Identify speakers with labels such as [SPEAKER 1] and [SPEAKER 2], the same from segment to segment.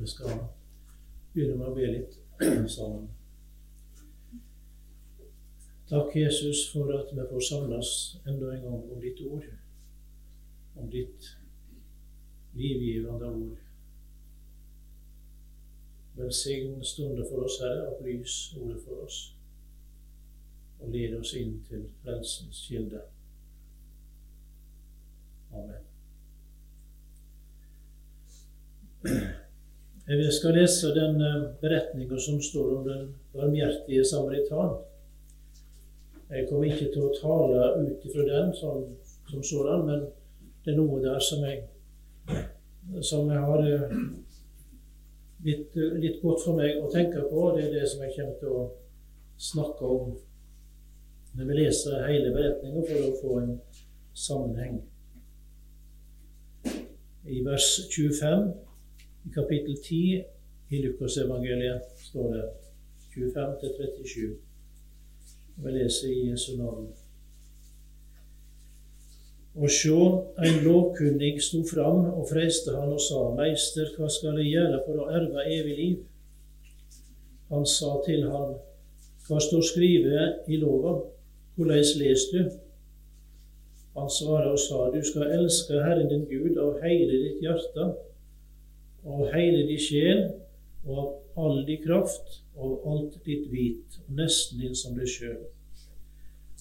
[SPEAKER 1] Vi skal begynne med å be litt sammen. Takk, Jesus, for at vi får samles enda en gang om ditt ord, om ditt livgivende ord. Velsign stunder for oss, Herre, opplys ordet for oss, og led oss inn til frelsens kilde. Amen. Jeg skal lese den eh, beretninga som står om den barmhjertige samaritan. Jeg kommer ikke til å tale ut ifra den som, som sådan, men det er noe der som jeg, som jeg har blitt litt, litt, godt for meg å tenke på. Det er det som jeg kommer til å snakke om når vi leser hele beretninga, for å få en sammenheng. I vers 25 i kapittel 10 i Lukasevangeliet står det 25-37. Vi leser i Jesu navn. Og sjå, ein lovkunnig sto fram og freiste han og sa, Meister, hva skal jeg gjøre for å erve evig liv? Han sa til han, Hva står skrevet i lova? Hvordan leser du? Han svaret og sa, Du skal elske Herren din Gud av hele ditt hjerte av hele din sjel og av all din kraft og alt ditt vit, og nesten din som deg sjøl.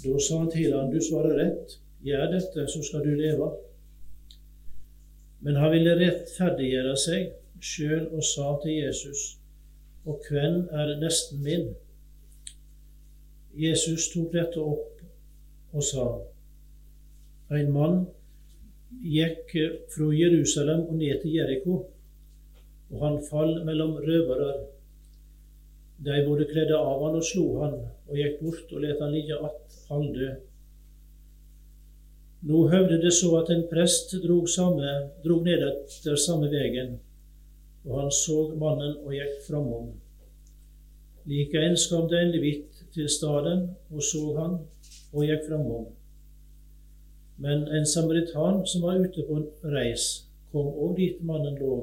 [SPEAKER 1] Da sa han til han, du svarer rett, gjør dette, så skal du leve. Men han ville rettferdiggjøre seg sjøl og sa til Jesus, og hvem er nesten min? Jesus tok dette opp og sa, en mann gikk fra Jerusalem og ned til Jeriko og han fall mellom røvere. De både kledde av han og slo han, og gikk bort og let han ligge att halvdød. Nå høvde det så at en prest drog, samme, drog ned etter samme vegen, og han så mannen og gikk framom. Likeens kom det en levitt til staden og så han og gikk framom. Men en samaritan som var ute på en reis, kom òg dit mannen lå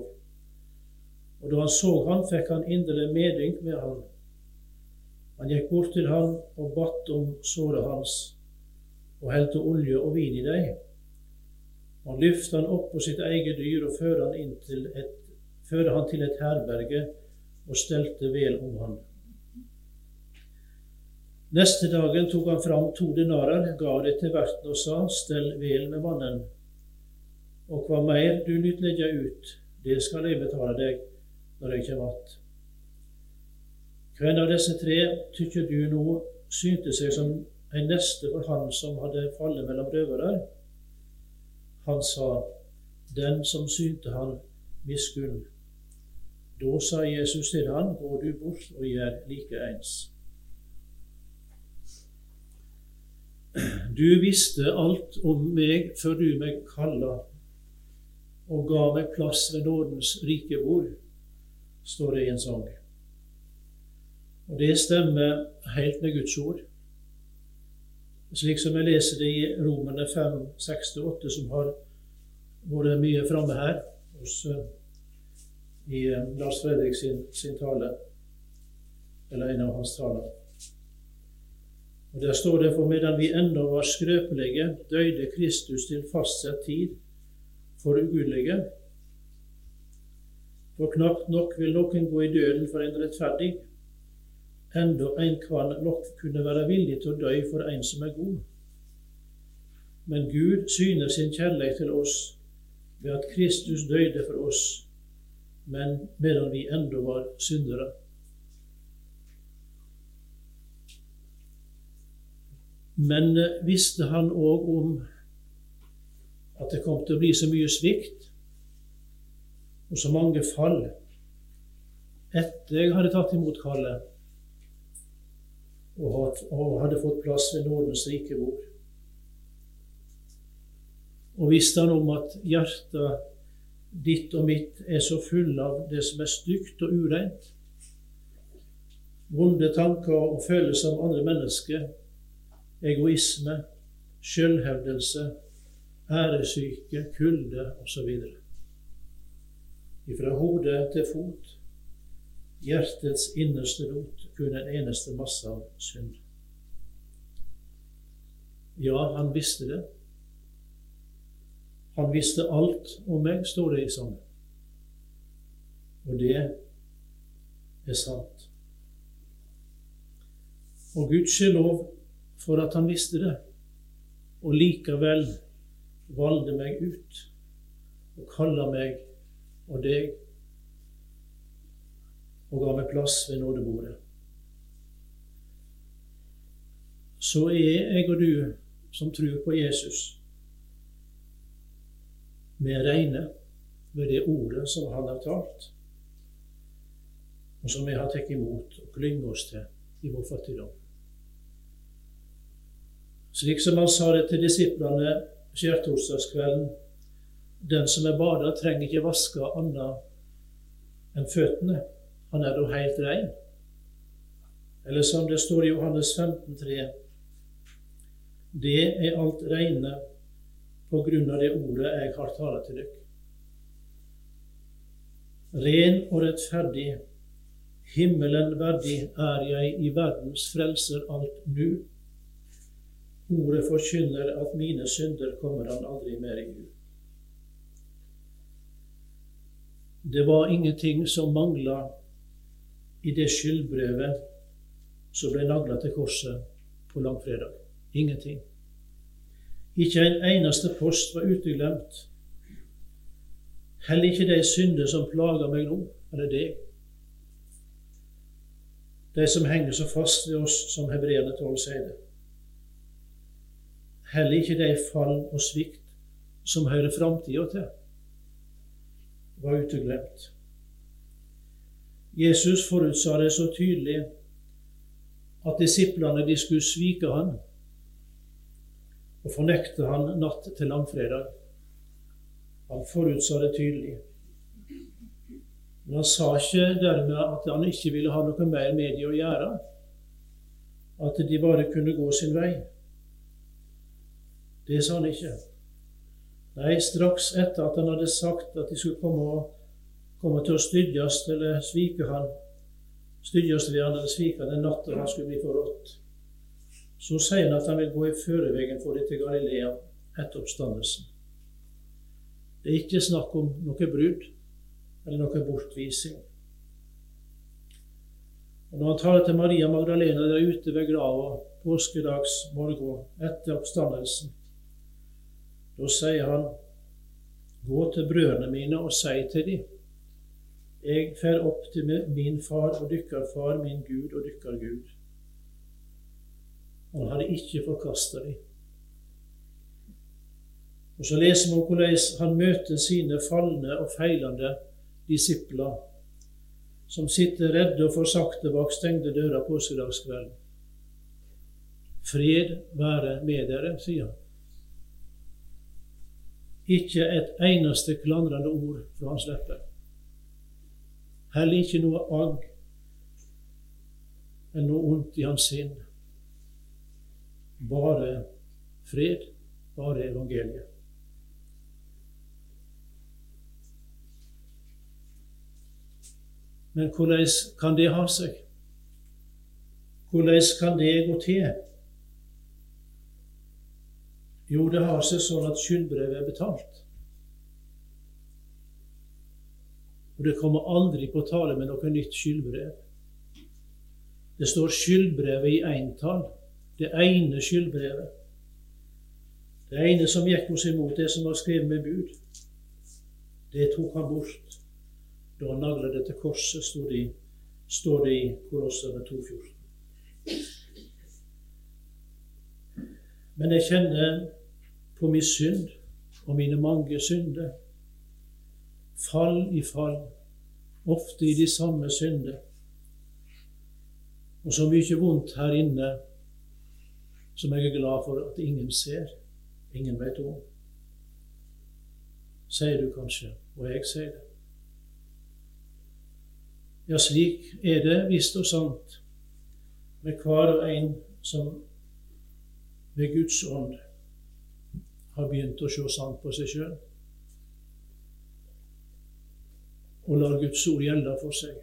[SPEAKER 1] og da han så han, fikk han inderlig medynk med han. Han gikk bort til han og batt om såret hans, og helte olje og vin i dem. Han lyfte han opp på sitt eget dyr og førte han, førte han til et herberge og stelte vel om han. Neste dagen tok han fram to denarer, ga det til verten og sa, stell vel med mannen. Og hva mer du nytt legge ut, det skal jeg betale deg når jeg ikke att. Hvem av disse tre tykker du nå synte seg som en neste for han som hadde fallet mellom røvere? Han sa, den som synte han miskunn. Da sa Jesus til han, gå du bort og gjør likeens. Du visste alt om meg før du meg kalla, og ga meg plass ved nådens rike bord står det i en sang. Og det stemmer helt med Guds ord. Slik som jeg leser det i Romerne 5, 6-8, som har vært mye framme her hos, uh, i uh, Lars Fredrik sin, sin, tale, eller en av hans taler. Og Der står det for medan vi ennå var skrøpelige, døde Kristus til fastsatt tid for ugudelige. For knapt nok vil noen gå i døden for en rettferdig, enda en kan nok kunne være villig til å dø for en som er god. Men Gud syner sin kjærlighet til oss ved at Kristus døde for oss, men medan vi enda var syndere. Men visste han òg om at det kom til å bli så mye svikt og så mange fall etter jeg hadde tatt imot kallet og hadde fått plass ved Nordens rike bord. Og visste han om at hjertet ditt og mitt er så full av det som er stygt og ureint, vonde tanker og følelser om andre mennesker, egoisme, selvhevdelse, æresyke, kulde osv. ifra hode til fot, hjertets innerste rot, kun en eneste masse av synd. Ja, han visste det. Han visste alt om meg, står det i sangen. Og det er sant. Og gudskjelov for at han visste det, og likevel valgte meg ut og kalla meg og deg og ga meg plass ved nådebordet. Så er jeg og du som tror på Jesus, med reine ved det ordet som han har talt, og som vi har tatt imot og klynger oss til i vår fattigdom. Slik som han sa det til disiplene skjærtorsdagskvelden Den som er bada, trenger ikke vaske annet enn føttene. Han er da helt rein. Eller som det står i Johannes 15, 3, Det er alt reine på grunn av det ordet jeg har talt til dere. Ren og rettferdig Himmelen verdig er jeg i verdens frelser alt nu. Ordet forkynner at mine synder kommer han aldri mer i hu. Det var ingenting som mangla i det skyldbrevet som ble nagla til korset på langfredag. Ingenting. Ikke en eneste post var uteglemt. Heller ikke de synder som plager meg nå, eller deg de som henger så fast ved oss, som hebreerne 12 sier det. Heller ikke de fall og svikt som hører framtida til, var uteglemt. Jesus forutsa det så tydelig at disiplene de skulle svike han og fornekte han natt til langfredag. Han forutsa det tydelig. Men han sa ikke dermed at han ikke ville ha noe mer med dem å gjøre. At de bare kunne gå sin vei. Det sa han ikke. Nei, straks etter at han hadde sagt at de skulle komme, komme til å stydjast eller svike han, stydjast ved han eller svike den natta han skulle bli forrådt, så sier han at han vil gå i førevegen for dem til Galilea etter oppstandelsen. Det er ikke snakk om noe brudd eller noe bortvising. Og Når han taler til Maria Magdalena der ute ved grava påskedags morgen etter oppstandelsen, da sier han, Gå til brødrene mine og si til dem, Jeg fer opp til min far og dykkar far, min Gud og dykkar Gud. Han hadde ikke forkasta dem. Og Så leser vi hvordan han møter sine falne og feilende disipler som sitter redde og forsakte bak stengte dører påskedagskvelden. Fred være med dere, sier han. Ikke et eneste klandrende ord fra hans lepper. Heller ikke noe agg eller noe ondt i hans sinn. Bare fred, bare evangeliet. Men hvordan kan det ha seg? Hvordan kan det gå til? Jo, det har seg sånn at skyldbrevet er betalt. Og det kommer aldri på tale med noe nytt skyldbrev. Det står skyldbrevet i entall. Det ene skyldbrevet. Det ene som gikk oss imot, det som var skrevet med bud, det tok han bort. Da han nagla det til korset, står det, står det i Kolossene 2,14. Men jeg kjenner på min synd og mine mange synder. Fall i fall, ofte i de samme synder. Og så mye vondt her inne som jeg er glad for at ingen ser, ingen vet om. Sier du kanskje, og jeg sier det. Ja, slik er det visst og sant med hver og en som ved Guds ånd har begynt å se sant på seg sjøl. og lar Guds ord gjelde for seg,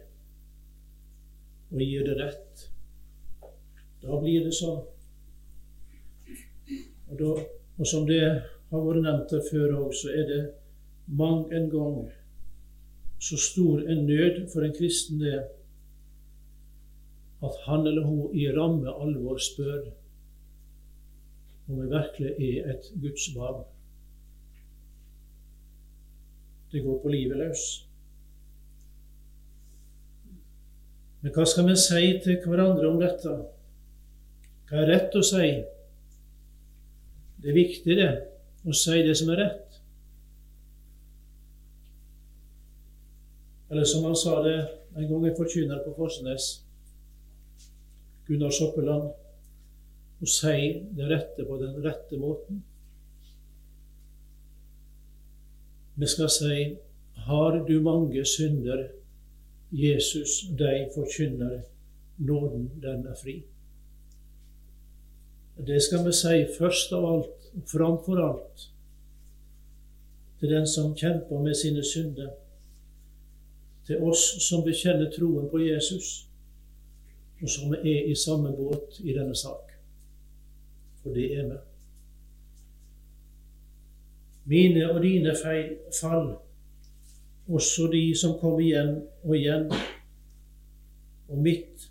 [SPEAKER 1] og gir det rett, da blir det sånn. Og, da, og som det har vært nevnt her før òg, så er det mang en gang så stor en nød for en kristen det at han eller hun i ramme alvor spør om vi virkelig er et Guds barn. Det går på livet løs. Men hva skal vi si til hverandre om dette? Hva er rett å si? Det er viktig, det, å si det som er rett. Eller som han sa det en gang en forkynner på Forsnes, Gunnar Soppeland, å si det rette på den rette måten. Vi skal si Har du mange synder, Jesus deg forkynner, nåden den er fri. Det skal vi si først av alt, og framfor alt, til den som kjemper med sine synder, til oss som bekjenner troen på Jesus, og som er i samme båt i denne sak. For det er vi. Mine og dine feil, fall, også de som kom igjen og igjen, og mitt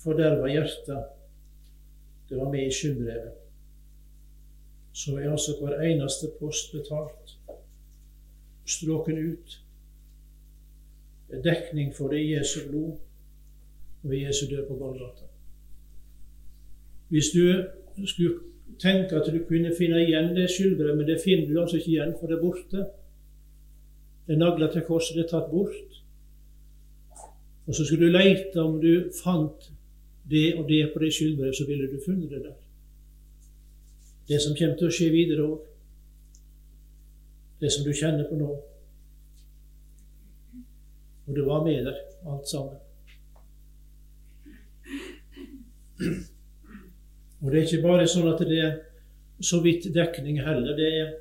[SPEAKER 1] forderva hjerte, det var med i skyldbrevet. Så er altså hver eneste post betalt, stråken ut. Det er dekning for det i Jesu blod og ved Jesu død på Golgata. Hvis du skulle tenke at du kunne finne igjen det skyldbrevet, men det finner du altså ikke igjen, for det er borte. Det er nagla til korset, det er tatt bort. Og så skulle du leite om du fant det og det på det skyldbrevet, så ville du funnet det der. Det som kommer til å skje videre òg. Det som du kjenner på nå. Og det var med der, alt sammen. Og det er ikke bare sånn at det er så vidt dekning heller. Det er,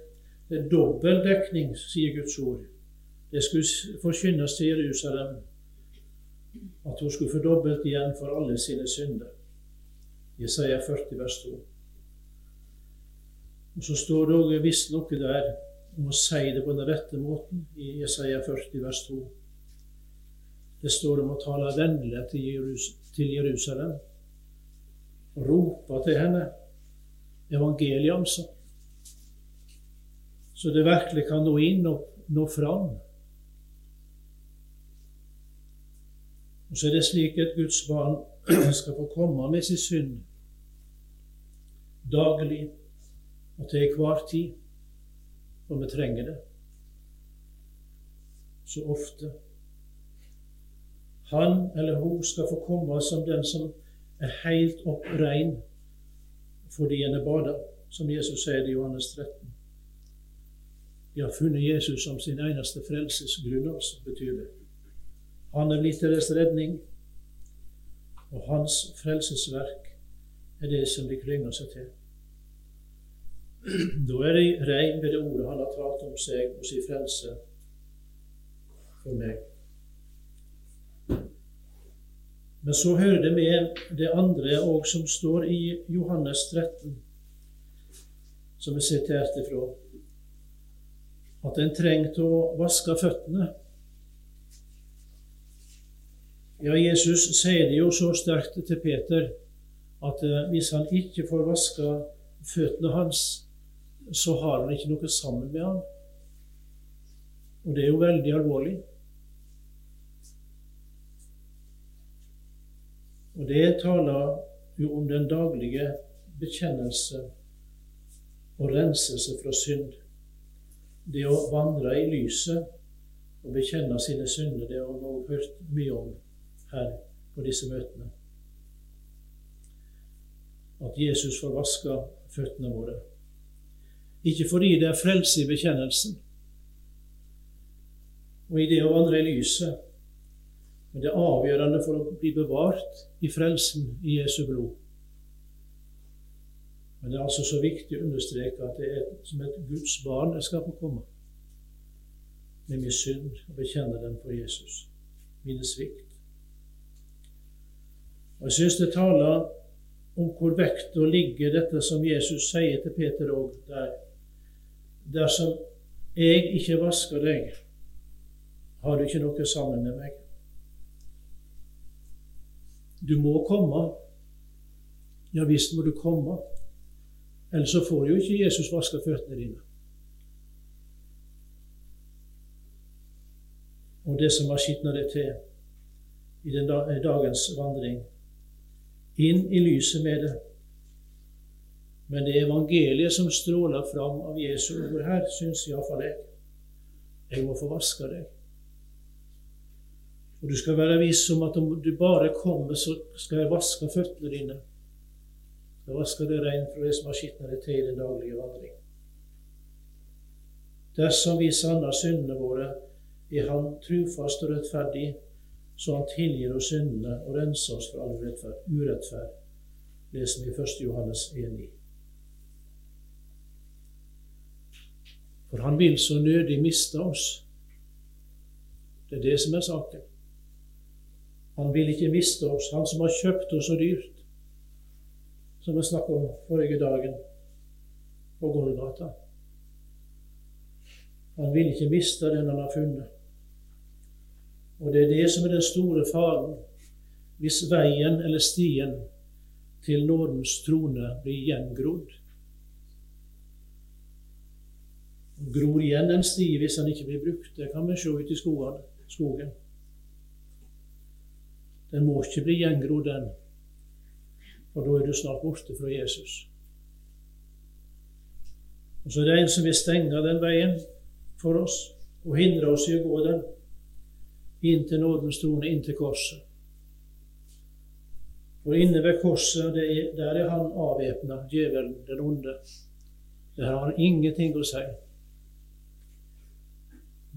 [SPEAKER 1] det er dobbel dekning, sier Guds ord. Det skulle forkynnes til Jerusalem at hun skulle få dobbelt igjen for alle sine synder. Jesaja 40, vers 2. Og Så står det òg visst noe der om å si det på den rette måten i Jesaja 40, vers 2. Det står om å tale vennlig til Jerusalem roper til henne. Evangeliet, altså. Så det virkelig kan nå inn og nå fram. Og så er det slik at Guds barn skal få komme med sin synd daglig og til enhver tid, og vi trenger det så ofte. Han eller hun skal få komme som den som er helt opp rein fordi en er bada, som Jesus sier i Johannes 13. De har funnet Jesus som sin eneste frelsesgrunn, altså, betyr det. Han er blitt deres redning, og hans frelsesverk er det som de klynger seg til. Da er de rein ved det ordet han har talt om seg og sin frelse for meg. Men så hører det med det andre òg som står i Johannes 13, som er sitert ifra, at en trengte å vaske føttene. Ja, Jesus sier det jo så sterkt til Peter at eh, hvis han ikke får vaska føttene hans, så har han ikke noe sammen med ham. Og det er jo veldig alvorlig. Det taler jo om den daglige bekjennelse og renselse fra synd. Det å vandre i lyset og bekjenne sine synder, det har vi hørt mye om her på disse møtene. At Jesus får vaska føttene våre. Ikke fordi det er frelse i bekjennelsen og i det å vandre i lyset, men det er avgjørende for å bli bevart i frelsen i Jesu blod. Men det er altså så viktig å understreke at det er som et Guds barn det skal få komme. med min synd og bekjenne den for Jesus, mine svikt. Og Jeg syns det taler om hvor vekta ligger dette som Jesus sier til Peter òg der. Dersom jeg ikke vasker deg, har du ikke noe sammen med meg. Du må komme. Ja visst må du komme. Ellers så får jo ikke Jesus vaske føttene dine. Og det som har skitna det til i den dagens vandring. Inn i lyset med det. Men det er evangeliet som stråler fram av Jesu ord her, syns iallfall jeg. Jeg må få vaske deg. Og du skal være viss om at om du bare kommer, så skal jeg vaske føttene dine. Jeg vasker det rein fra det som har skitna det til i den daglige vandring. Dersom vi sanner syndene våre, er Han trufast og rettferdig, så Han tilgir oss syndene og renser oss for all urettferd. Leser vi 1. Johannes 1,9. For han vil så nødig miste oss. Det er det som er saken. Han vil ikke miste oss, han som har kjøpt oss så dyrt, som vi snakket om forrige dagen på Golgata. Han vil ikke miste den han har funnet. Og det er det som er den store faren hvis veien eller stien til nådens trone blir gjengrodd gror igjen en sti hvis den ikke blir brukt. Det kan vi se ute i skogen. Den må ikke bli gjengrodd, den, for da er du snart borte fra Jesus. Og Så er det en som vil stenge den veien for oss og hindre oss i å gå den inn til nådens trone, inn til korset. For inne ved korset, er, der er han avvæpna, djevelen, den onde. Der har han ingenting å si.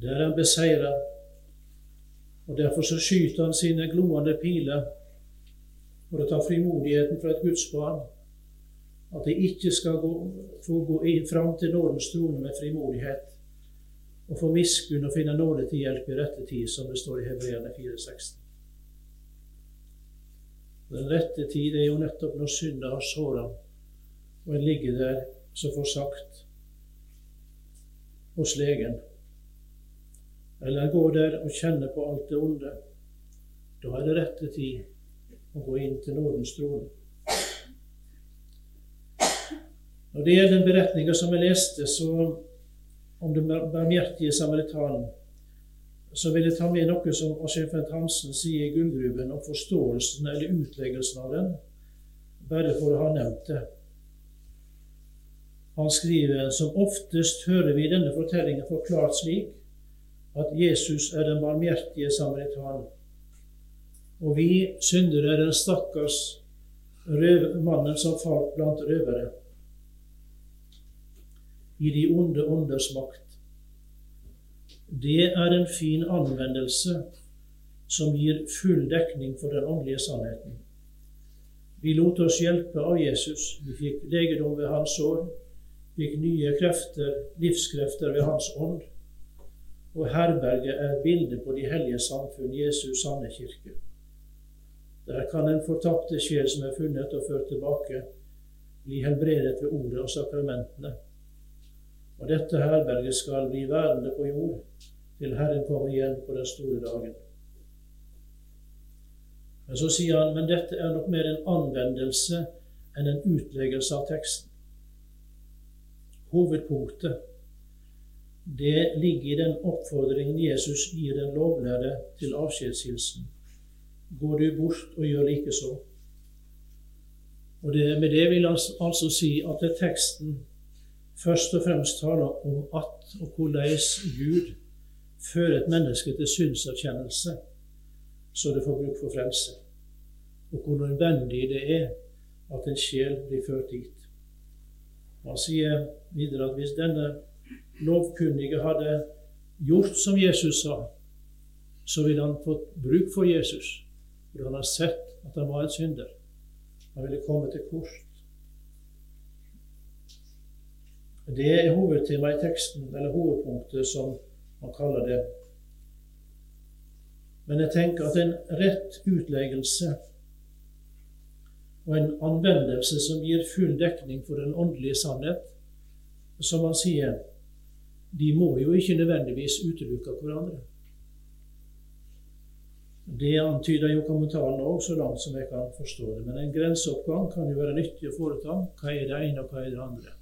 [SPEAKER 1] Der er han beseira, og derfor så skyter han sine gloende piler for å ta frimodigheten fra et gudsbarn. At de ikke skal gå, få gå fram til nådens trone med frimodighet og få miskunn og finne nåde til hjelp i rette tid, som det står i Hebreerne 4,16. Den rette tid er jo nettopp når synda har såra, og en ligger der, som får sagt, hos legen eller gå der og kjenne på alt det onde, da er det rette tid å gå inn til Nordens trone. Når det gjelder den beretninga som jeg leste så om den barmhjertige samaritanen, så vil jeg ta med noe som Asjefent Hansen sier i Gullgruven om forståelsen eller utleggelsen av den, bare for å ha nevnt det. Han skriver som oftest hører vi denne fortellingen forklart slik at Jesus er den barmhjertige samaritan. Og vi syndere er den stakkars mannen som falt blant røvere i de onde ånders makt. Det er en fin anvendelse som gir full dekning for den åndelige sannheten. Vi lot oss hjelpe av Jesus. Vi fikk legedom ved hans sår, fikk nye krefter, livskrefter ved hans ånd og herberget er bildet på de hellige samfunn, Jesus sanne kirke. Der kan en fortapte sjel som er funnet og ført tilbake, bli helbredet ved ordet og sakramentene. Og dette herberget skal bli værende på jord til Herren kommer igjen på den store dagen. Men så sier han men dette er nok mer en anvendelse enn en utleggelse av teksten. Hovedpunktet det ligger i den oppfordringen Jesus gir den lovlærde til avskjedshilsen. Går du bort og gjør likeså. Og det, Med det vil han altså si at det teksten først og fremst taler om at og hvordan Gud fører et menneske til synserkjennelse, så det får bruk for frelse. Og hvor nødvendig det er at en sjel blir ført dit. Han sier videre at hvis denne lovkunnige hadde gjort som Jesus sa, så ville han fått bruk for Jesus. For han har sett at han var en synder. Han ville komme til kors. Det er hovedtemaet i teksten, eller hovedpunktet som han kaller det. Men jeg tenker at en rett utleggelse og en anvendelse som gir full dekning for den åndelige sannhet, som han sier, de må jo ikke nødvendigvis utelukke hverandre. Det antyder jo kommentaren òg, så langt som jeg kan forstå det. Men en grenseoppgang kan jo være nyttig å foreta. Hva er det ene, og hva er det andre?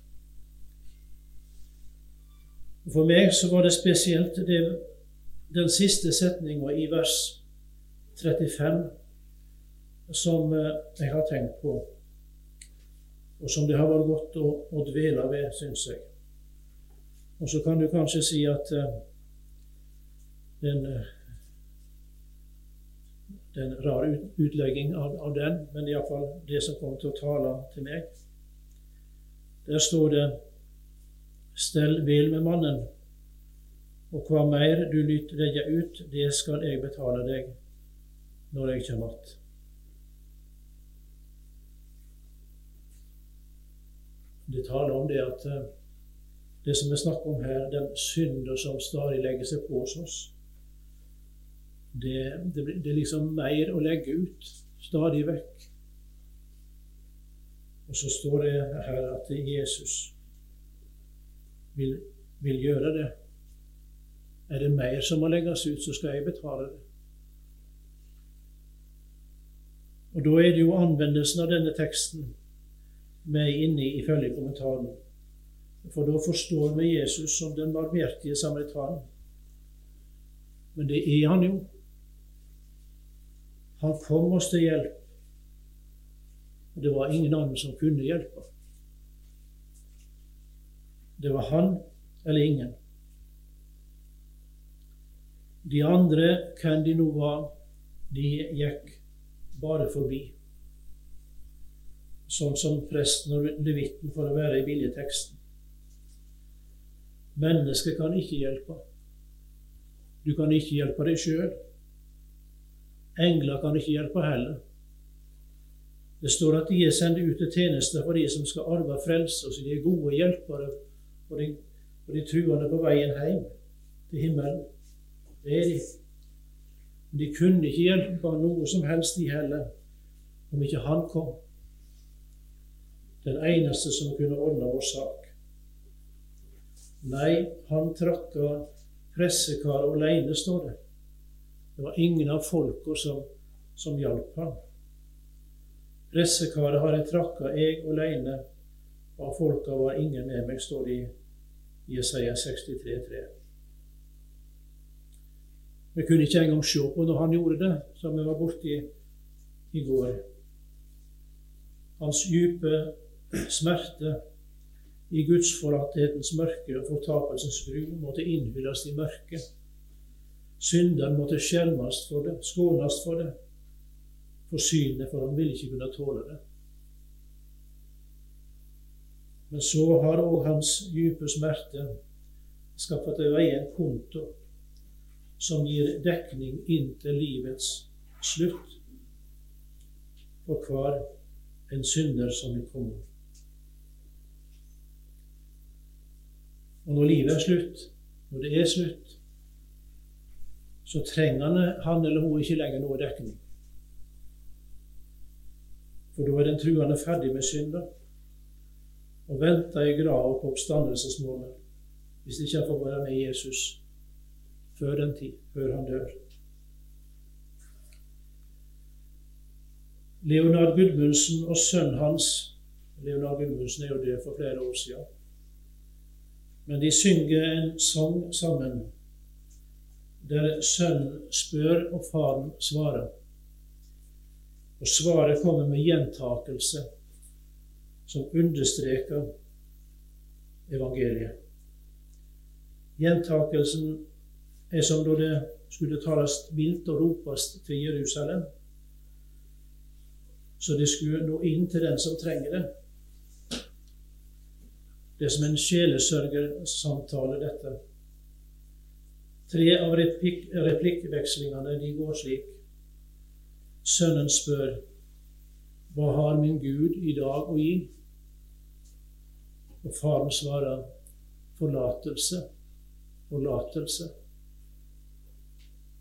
[SPEAKER 1] For meg så var det spesielt det, den siste setninga i vers 35 som eh, jeg har tenkt på, og som det har vært godt å, å dvele ved, syns jeg. Og så kan du kanskje si at uh, den uh, det er en rar utlegging av, av den, men iallfall det som kommer til å tale til meg. Der står det Stell vel med mannen, og hva mer du lyt legge ut, det skal jeg betale deg når jeg kommer att. Det taler om det at eh, det som vi snakker om her, den synder som stadig legger seg på hos oss, det, det, det, er liksom mer å legge ut stadig vekk. Og så står det her at Jesus vil, vil gjøre det. Er det mer som må legges ut, så skal jeg betale det. Og Da er det jo anvendelsen av denne teksten er inne i ifølge kommentaren. For da forstår vi Jesus som den barmhjertige samaritan. Men det er han jo. Han kom oss til hjelp. Og det var ingen annen som kunne hjelpe. Det var han eller ingen. De andre, hvem de nå var, de gikk bare forbi. Sånn som presten og levitten for å være i billedteksten. Mennesket kan ikke hjelpe. Du kan ikke hjelpe deg sjøl. Engler kan ikke hjelpe heller. Det står at de er sendt ut til tjeneste for de som skal arve frelse, så de er gode hjelpere for de, for de truende på veien hjem til himmelen. Det er de. Men de kunne ikke hjelpe noe som helst, de heller, om ikke han kom. Den eneste som kunne ordne vår sak. Nei, han trakka pressekar aleine, står det. Det var ingen av folka som, som hjalp ham. Pressekaret har jeg trakka jeg aleine, og folka var ingen med meg, står det i Jesaja 63,3. Vi kunne ikke engang se på når han gjorde det, som vi var borti i går. Hans dype smerte i gudsforlatthetens mørke og fortapelsens gru måtte innhylles i mørket Synderen måtte skjermes for det, skånes for det, forsyne, for han ville ikke kunne tåle det. Men så har òg hans dype smerte skaffet til veie en konto som gir dekning inntil livets slutt for hver en synder som vil komme. Og når livet er slutt, når det er slutt, så trenger han eller hun ikke lenger noe dekning. For da er den truende ferdig med synder og venter i grava på oppstandelsesmålet hvis ikke han får være med Jesus før den tid, før han dør. Leonard Gudmundsen og sønnen hans Leonard Gudmundsen er jo død for flere år siden. Men de synger en sang sammen der sønnen spør og faren svarer. Og svaret kommer med gjentakelse som understreker evangeliet. Gjentakelsen er som da det skulle tales vilt og ropes til Jerusalem. Så det skulle nå inn til den som trenger det. Det er som en sjelesørgersamtale, dette. Tre av replikk, replikkvekslingene de går slik. Sønnen spør, Hva har min Gud i dag å gi? Og faren svarer, Forlatelse, forlatelse.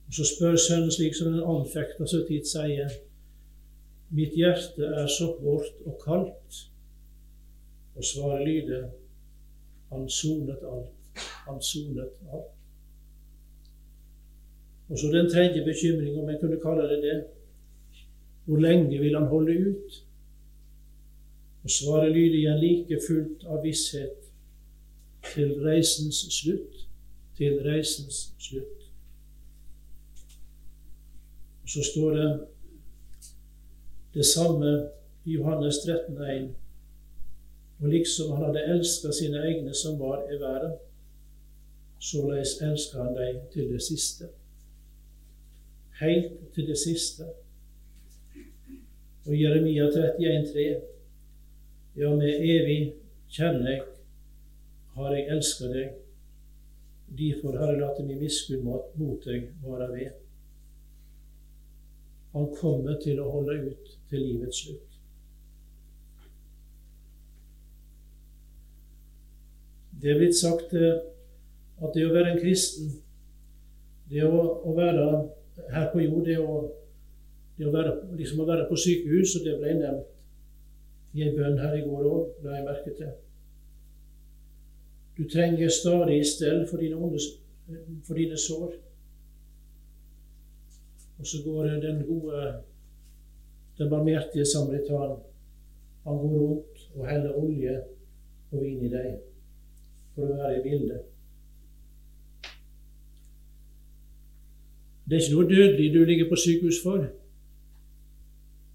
[SPEAKER 1] Og Så spør sønnen slik som den anfekta så tid sier, Mitt hjerte er så vårt og kaldt. Og svaret lyder, Han sonet alt. Han sonet alt. Og så den tredje bekymring, om jeg kunne kalle det det. Hvor lenge vil han holde ut? Og svaret lyder igjen like fullt av visshet til reisens slutt. Til reisens slutt. Og så står det det samme i Johannes 13,1. Og liksom han hadde elska sine egne som var i verden, såleis elska han deg til det siste. Helt til det siste. Og Jeremia 31,3. Ja, med evig kjærleik har jeg elska deg. Derfor har jeg latt min miskunn mot deg vare ved. Han kommer til å holde ut til livets slutt. Det er blitt sagt eh, at det å være en kristen, det å, å være her på jord, det å, det å være, liksom å være på sykehus, og det ble nevnt i en bønn her i går òg, la jeg merke til. Du trenger stadig stell for dine, onde, for dine sår. Og så går den gode, den barmhjertige samaritan. Han går rundt og heller olje og vin i deg for å være i bildet. Det er ikke noe dødelig du ligger på sykehus for.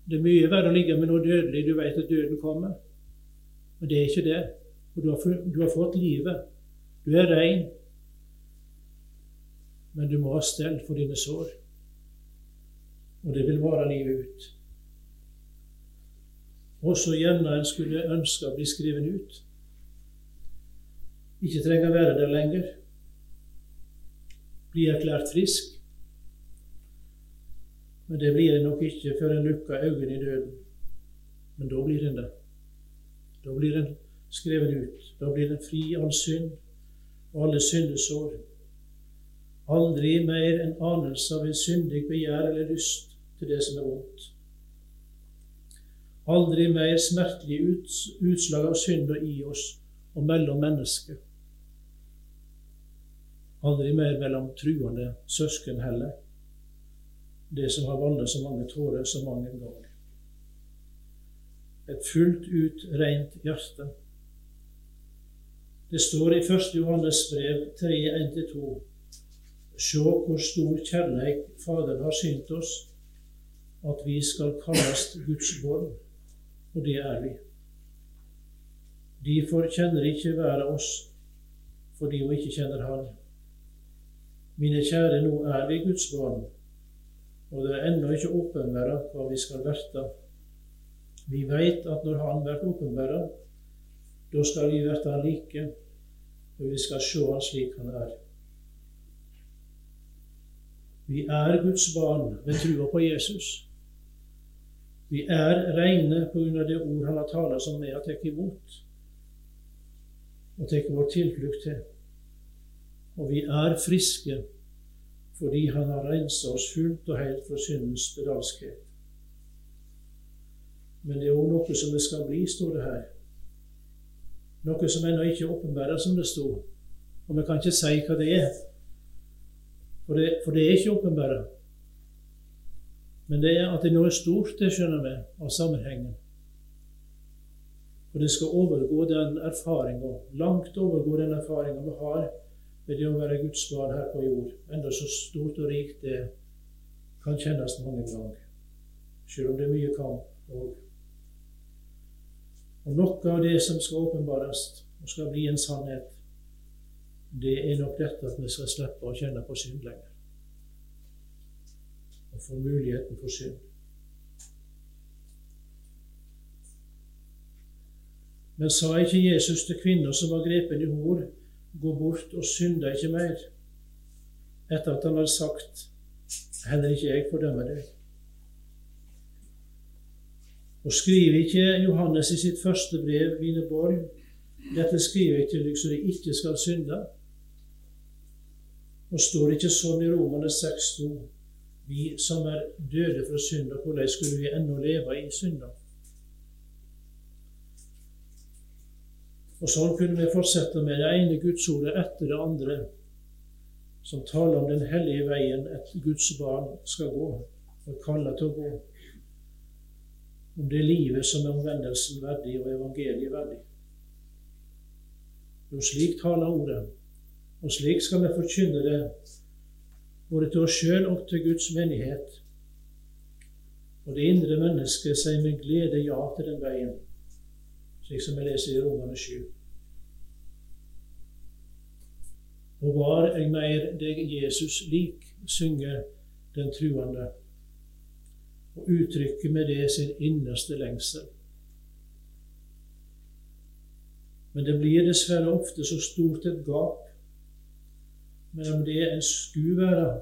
[SPEAKER 1] Det er mye verre å ligge med noe dødelig. Du vet at døden kommer. Men det er ikke det. Og du har, du har fått livet. Du er rein. Men du må ha stell for dine sår og det vil vare livet ut. Også gjerne en skulle ønske å bli skrevet ut. Ikke trenger å være der lenger. Bli erklært frisk. Men det blir en nok ikke før en lukker øynene i døden. Men da blir en det. Da blir en skrevet ut. Da blir en fri all synd og alle syndesår. Aldri mer en anelse av en syndig begjær eller lyst til det som er vondt. Aldri mer smertelige utslag av synd og i oss og mellom mennesker. Aldri mer mellom truende søsken heller. Det som har voldet så mange tårer så mange ganger. Et fullt ut rent hjerte. Det står i 1. Johannes brev 3, 1-2. Sjå hvor stor kjærleik Faderen har synt oss, at vi skal kalles Guds barn, og det er vi. Derfor kjenner ikke av oss fordi hun ikke kjenner Han. Mine kjære, nå er vi Guds barn, og det er ennå ikke åpenbæra hva vi skal verte. Vi veit at når Han blir åpenbæra, da skal vi verte Han like, og vi skal sjå Han slik Han er. Vi er Guds barn ved trua på Jesus. Vi er reine av det ord han har talt som vi har tatt imot og tatt vår tilflukt til. Og vi er friske fordi han har rensa oss fullt og helt fra syndens spedalskhet. Men det er òg noe som det skal bli, står det her. Noe som ennå ikke er åpenbæra, som det sto. Og vi kan ikke si hva det er, for det, for det er ikke åpenbæra. Men det er at det er noe stort, det skjønner vi, av sammenhengen. Og det skal overgå den erfaringa, langt overgå den erfaringa vi har ved det å være Guds barn her på jord, enda så stort og rikt det kan kjennes mange ganger, selv om det er mye kamp òg. Og noe av det som skal åpenbares og skal bli en sannhet, det er nok dette at vi skal slippe å kjenne på synd lenger og få muligheten for synd. Men sa ikke Jesus til kvinner som var grepen i hor, gå bort og synda ikke mer, etter at han hadde sagt, heller ikke jeg fordømmer deg. Og skriver ikke Johannes i sitt første brev, mine borg, dette skriver jeg til dere så de ikke skal synde. Og står det ikke sånn i Romane 6,2 vi som er døde fra synda, hvordan skulle vi ennå leve i synder? Og sånn kunne vi fortsette med det ene gudsordet etter det andre, som taler om den hellige veien et Guds barn skal gå, og kaller til å gå. Om det livet som er omvendelsen verdig og evangeliet verdig. Jo, slik taler ordet, og slik skal vi forkynne det både til oss sjøl og til Guds menighet. Og det indre mennesket sier med glede ja til den veien, slik som vi leser i Romane 7. Og var jeg mer deg Jesus lik, synger den truende, og uttrykker med det sin innerste lengsel. Men det blir dessverre ofte så stort et gap mellom det en skulle være,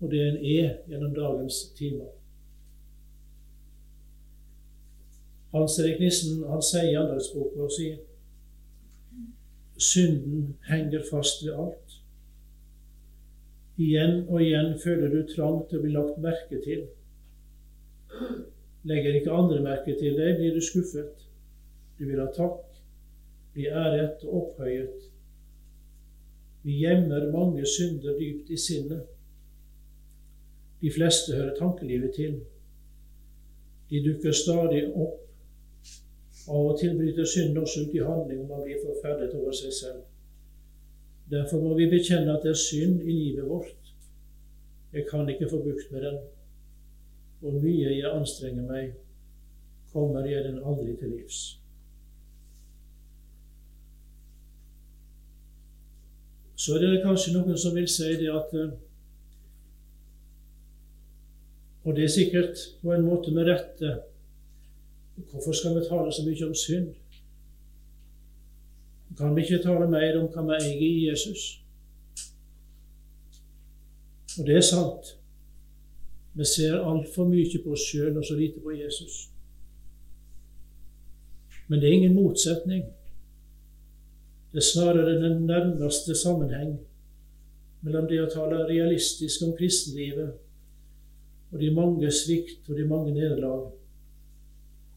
[SPEAKER 1] og det en er gjennom dagens timer. Hans Erik Nissen han sier i andagsboka si synden henger fast ved alt. Igjen og igjen føler du trang til å bli lagt merke til. Legger ikke andre merke til deg, blir du skuffet. Du vil ha takk, bli æret og opphøyet vi gjemmer mange synder dypt i sinnet. De fleste hører tankelivet til. De dukker stadig opp. Av og til bryter synd også ut i handling, og man blir forferdet over seg selv. Derfor må vi bekjenne at det er synd i livet vårt. Jeg kan ikke få bukt med den. Hvor mye jeg anstrenger meg, kommer jeg den aldri til livs. Så er det kanskje noen som vil si det at eh, Og det er sikkert på en måte med rette. Hvorfor skal vi tale så mye om synd? Kan vi ikke tale mer om hva vi eier i Jesus? Og det er sant. Vi ser altfor mye på oss sjøl og så lite på Jesus. Men det er ingen motsetning. Det er snarere den nærmeste sammenheng mellom det å tale realistisk om kristenlivet og de mange svikt og de mange nederlag,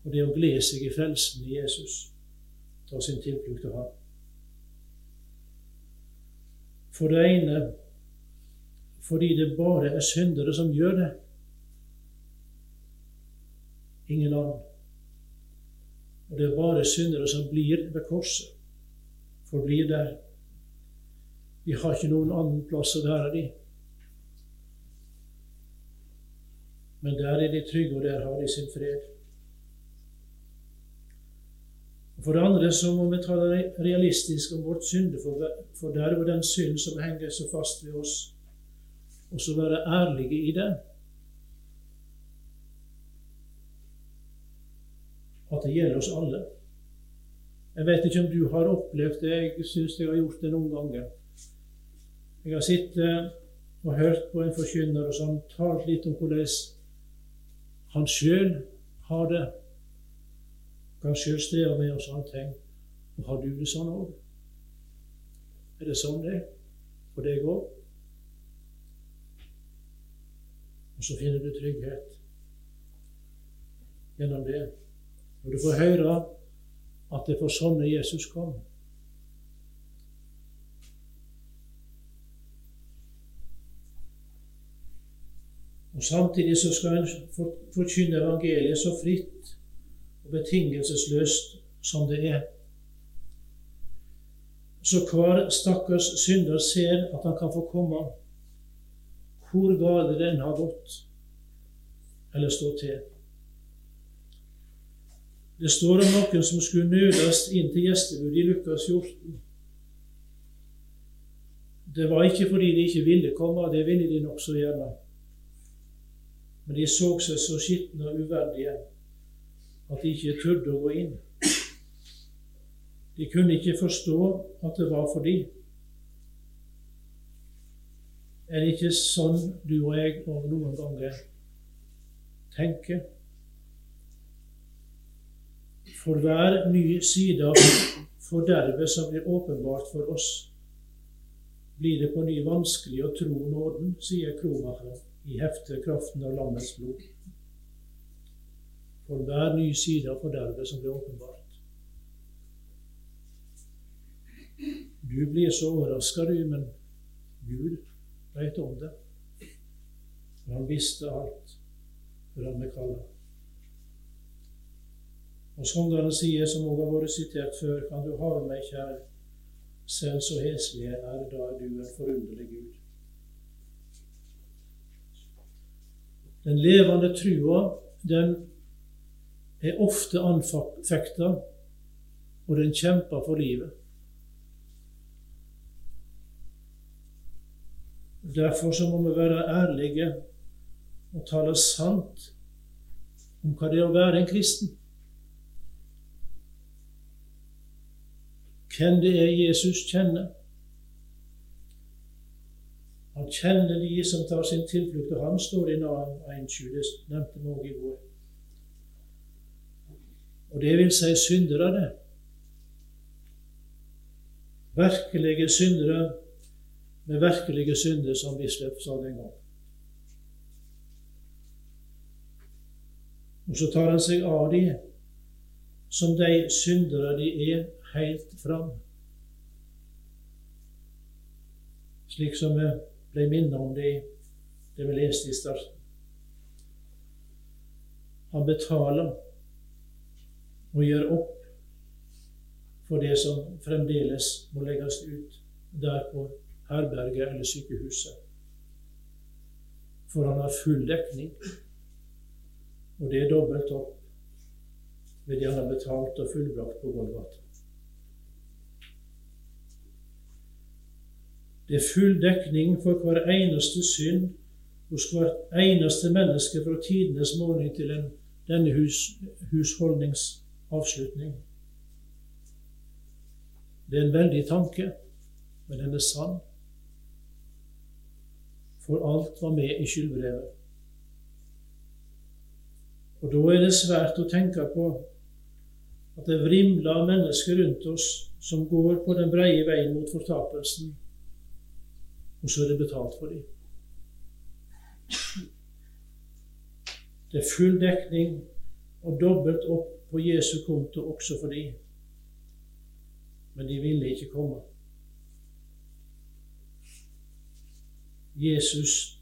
[SPEAKER 1] og det å glede seg i frelsen i Jesus, ta sin tilflukt til ham. For det ene fordi det bare er syndere som gjør det. Ingen annen. Og det er bare syndere som blir ved korset forblir der. Vi har ikke noen annen plass å være i. Men der er de trygge, og der har de sin fred. Og For det andre så må vi tale realistisk om vårt syndeforderv og den synd som henger så fast ved oss, og så være ærlige i det. At det gjelder oss alle. Jeg vet ikke om du har opplevd det. Jeg syns jeg har gjort det noen ganger. Jeg har sittet og hørt på en forkynner og sånn, talt litt om hvordan han sjøl har det. Kan sjøl streve med og sånne ting. Og har du det sånn òg? Er det sånn det er for deg òg? Og så finner du trygghet gjennom det. Og du får høre at det er for sånne Jesus kom. Og Samtidig så skal en forkynne evangeliet så fritt og betingelsesløst som det er. Så hver stakkars synder ser at han kan få komme hvor galt det enn har gått eller stå til. Det står om noen som skulle nødes inn til gjestebud i Lukas 14. Det var ikke fordi de ikke ville komme, det ville de nokså gjerne. Men de så seg så skitne og uverdige at de ikke turde å gå inn. De kunne ikke forstå at det var for dem. Er det ikke sånn du og jeg og noen ganger tenker? for hver ny side av fordervet som blir åpenbart for oss, blir det på ny vanskelig å tro nåden, sier Kromacher i heftet 'Kraften av landets blod'. For hver ny side av fordervet som ble åpenbart. Du blir så overraska, du, men Gud veit om det. For han visste alt før han ble kalla. Og sangerne sier, som også har vært sitert før, kan du have meg kjær, selv så heslig er da du en forunderlig Gud. Den levende trua, den er ofte anfekta, og den kjemper for livet. Derfor så må vi være ærlige og tale sant om hva det er å være en kristen. Hvem det er Jesus kjenner. Han kjenner de som tar sin tilflukt til ham, står i navn, 1.7. Det nevnte vi òg i vår. Og det vil si syndere, det. Virkelige syndere med virkelige synder, som Bislett sa den gang. Og så tar han seg av de som de syndere de er, helt fram. Slik som vi ble minnet om det, det vi leste i starten. Han betaler og gjør opp for det som fremdeles må legges ut der på herberget eller sykehuset. For han har full dekning, og det er dobbelt opp ved det han har betalt og fullbrakt på Golgata. Det er full dekning for hver eneste synd hos hvert eneste menneske fra tidenes morgen til en, denne hus, husholdningsavslutning. Det er en veldig tanke, men den er sann. For alt var med i skyldbrevet. Og da er det svært å tenke på at det vrimler av mennesker rundt oss som går på den breie veien mot fortapelsen, og så er det betalt for dem. Det er full dekning og dobbelt opp på Jesu konto også for dem. Men de ville ikke komme. Jesus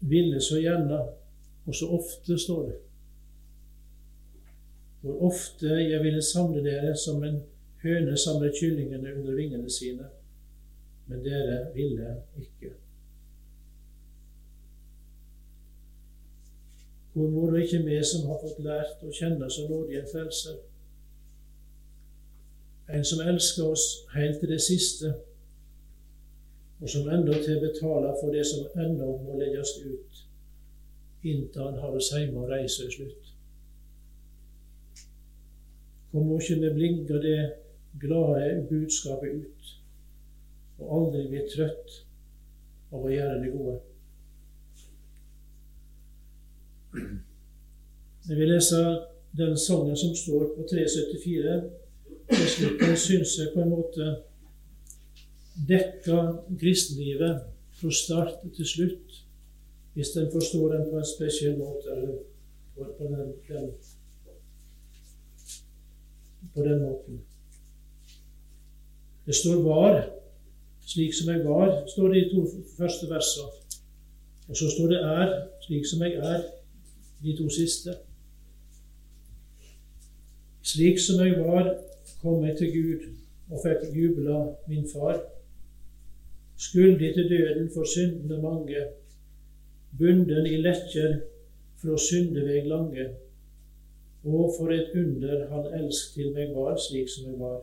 [SPEAKER 1] ville så gjerne, og så ofte, står det. Hvor ofte jeg ville samle dere som en høne samler kyllingene under vingene sine men dere ville ikke. Hvor må da ikke vi som har fått lært å kjenne så nådig en frelser. En som elsker oss helt til det siste, og som endatil betaler for det som ennå må legges ut, inntil han har oss hjemme og reiser i slutt. Hvor må ikke vi blinke det glade budskapet ut? og aldri bli trøtt av å gjøre det gode. Jeg vil lese den sangen som står på 374. Den syns jeg på en måte dekker kristenlivet fra start til slutt, hvis den forstår den på en spesiell måte, eller på den, den, på den måten. Det står 'var' slik som jeg var, står det i to første versene. Og så står det 'er slik som jeg er', de to siste. Slik som jeg var, kom jeg til Gud og fikk jubla min far. Skyldig til døden for syndene mange, bunden i lekker fra syndeveg lange. Og for et under han elsk til meg var, slik som jeg var.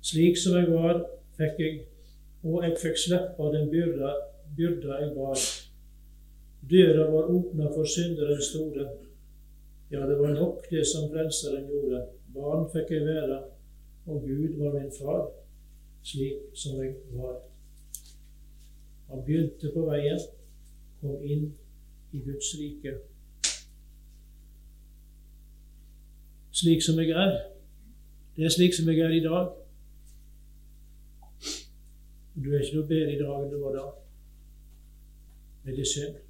[SPEAKER 1] Slik som jeg var, fikk jeg, og jeg fikk slippe den byrda, byrda jeg bar. Døra var åpna for synderen store. Ja, det var nok det som Frelseren gjorde. Barn fikk jeg være, og Gud var min far, slik som jeg var. Han begynte på veien, kom inn i Guds rike. Slik som jeg er. Det er slik som jeg er i dag. Du er ikke noe bedre i dag enn du var da, Er det synd.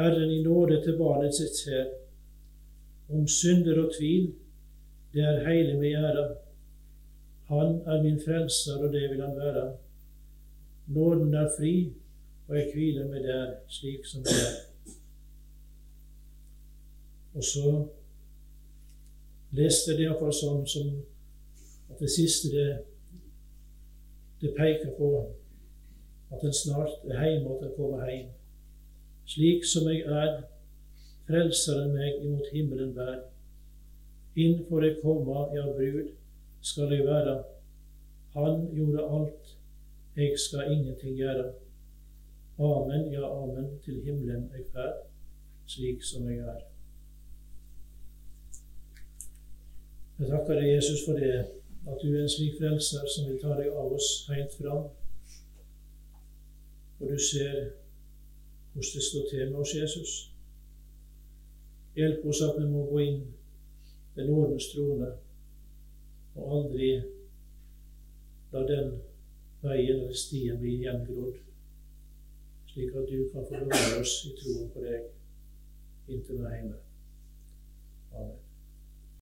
[SPEAKER 1] Herren i nåde til barnet sitt ser, om synder og tvil, det er heile med æra. Han er min frelser, og det vil han være. Nåden er fri, og jeg hviler meg der slik som det er. Og så leste det iallfall sånn som at det siste det, det peker på at en snart er hjemme, og at kommer hjem. Slik som jeg er, frelser en meg imot himmelen vær. Inn jeg komme, ja, brud skal jeg være. Han gjorde alt, jeg skal ingenting gjøre. Amen, ja, amen, til himmelen jeg fær, slik som jeg er. Jeg takker deg, Jesus, for det at du er en slik frelser som vil ta deg av oss helt fram. Og du ser hvordan det står til med oss, Jesus. Hjelp oss at vi må gå inn ved nådens trone og aldri la den veien eller stien bli gjengrodd, slik at du kan få bevare oss i troen på deg inntil vi er hjemme. Amen.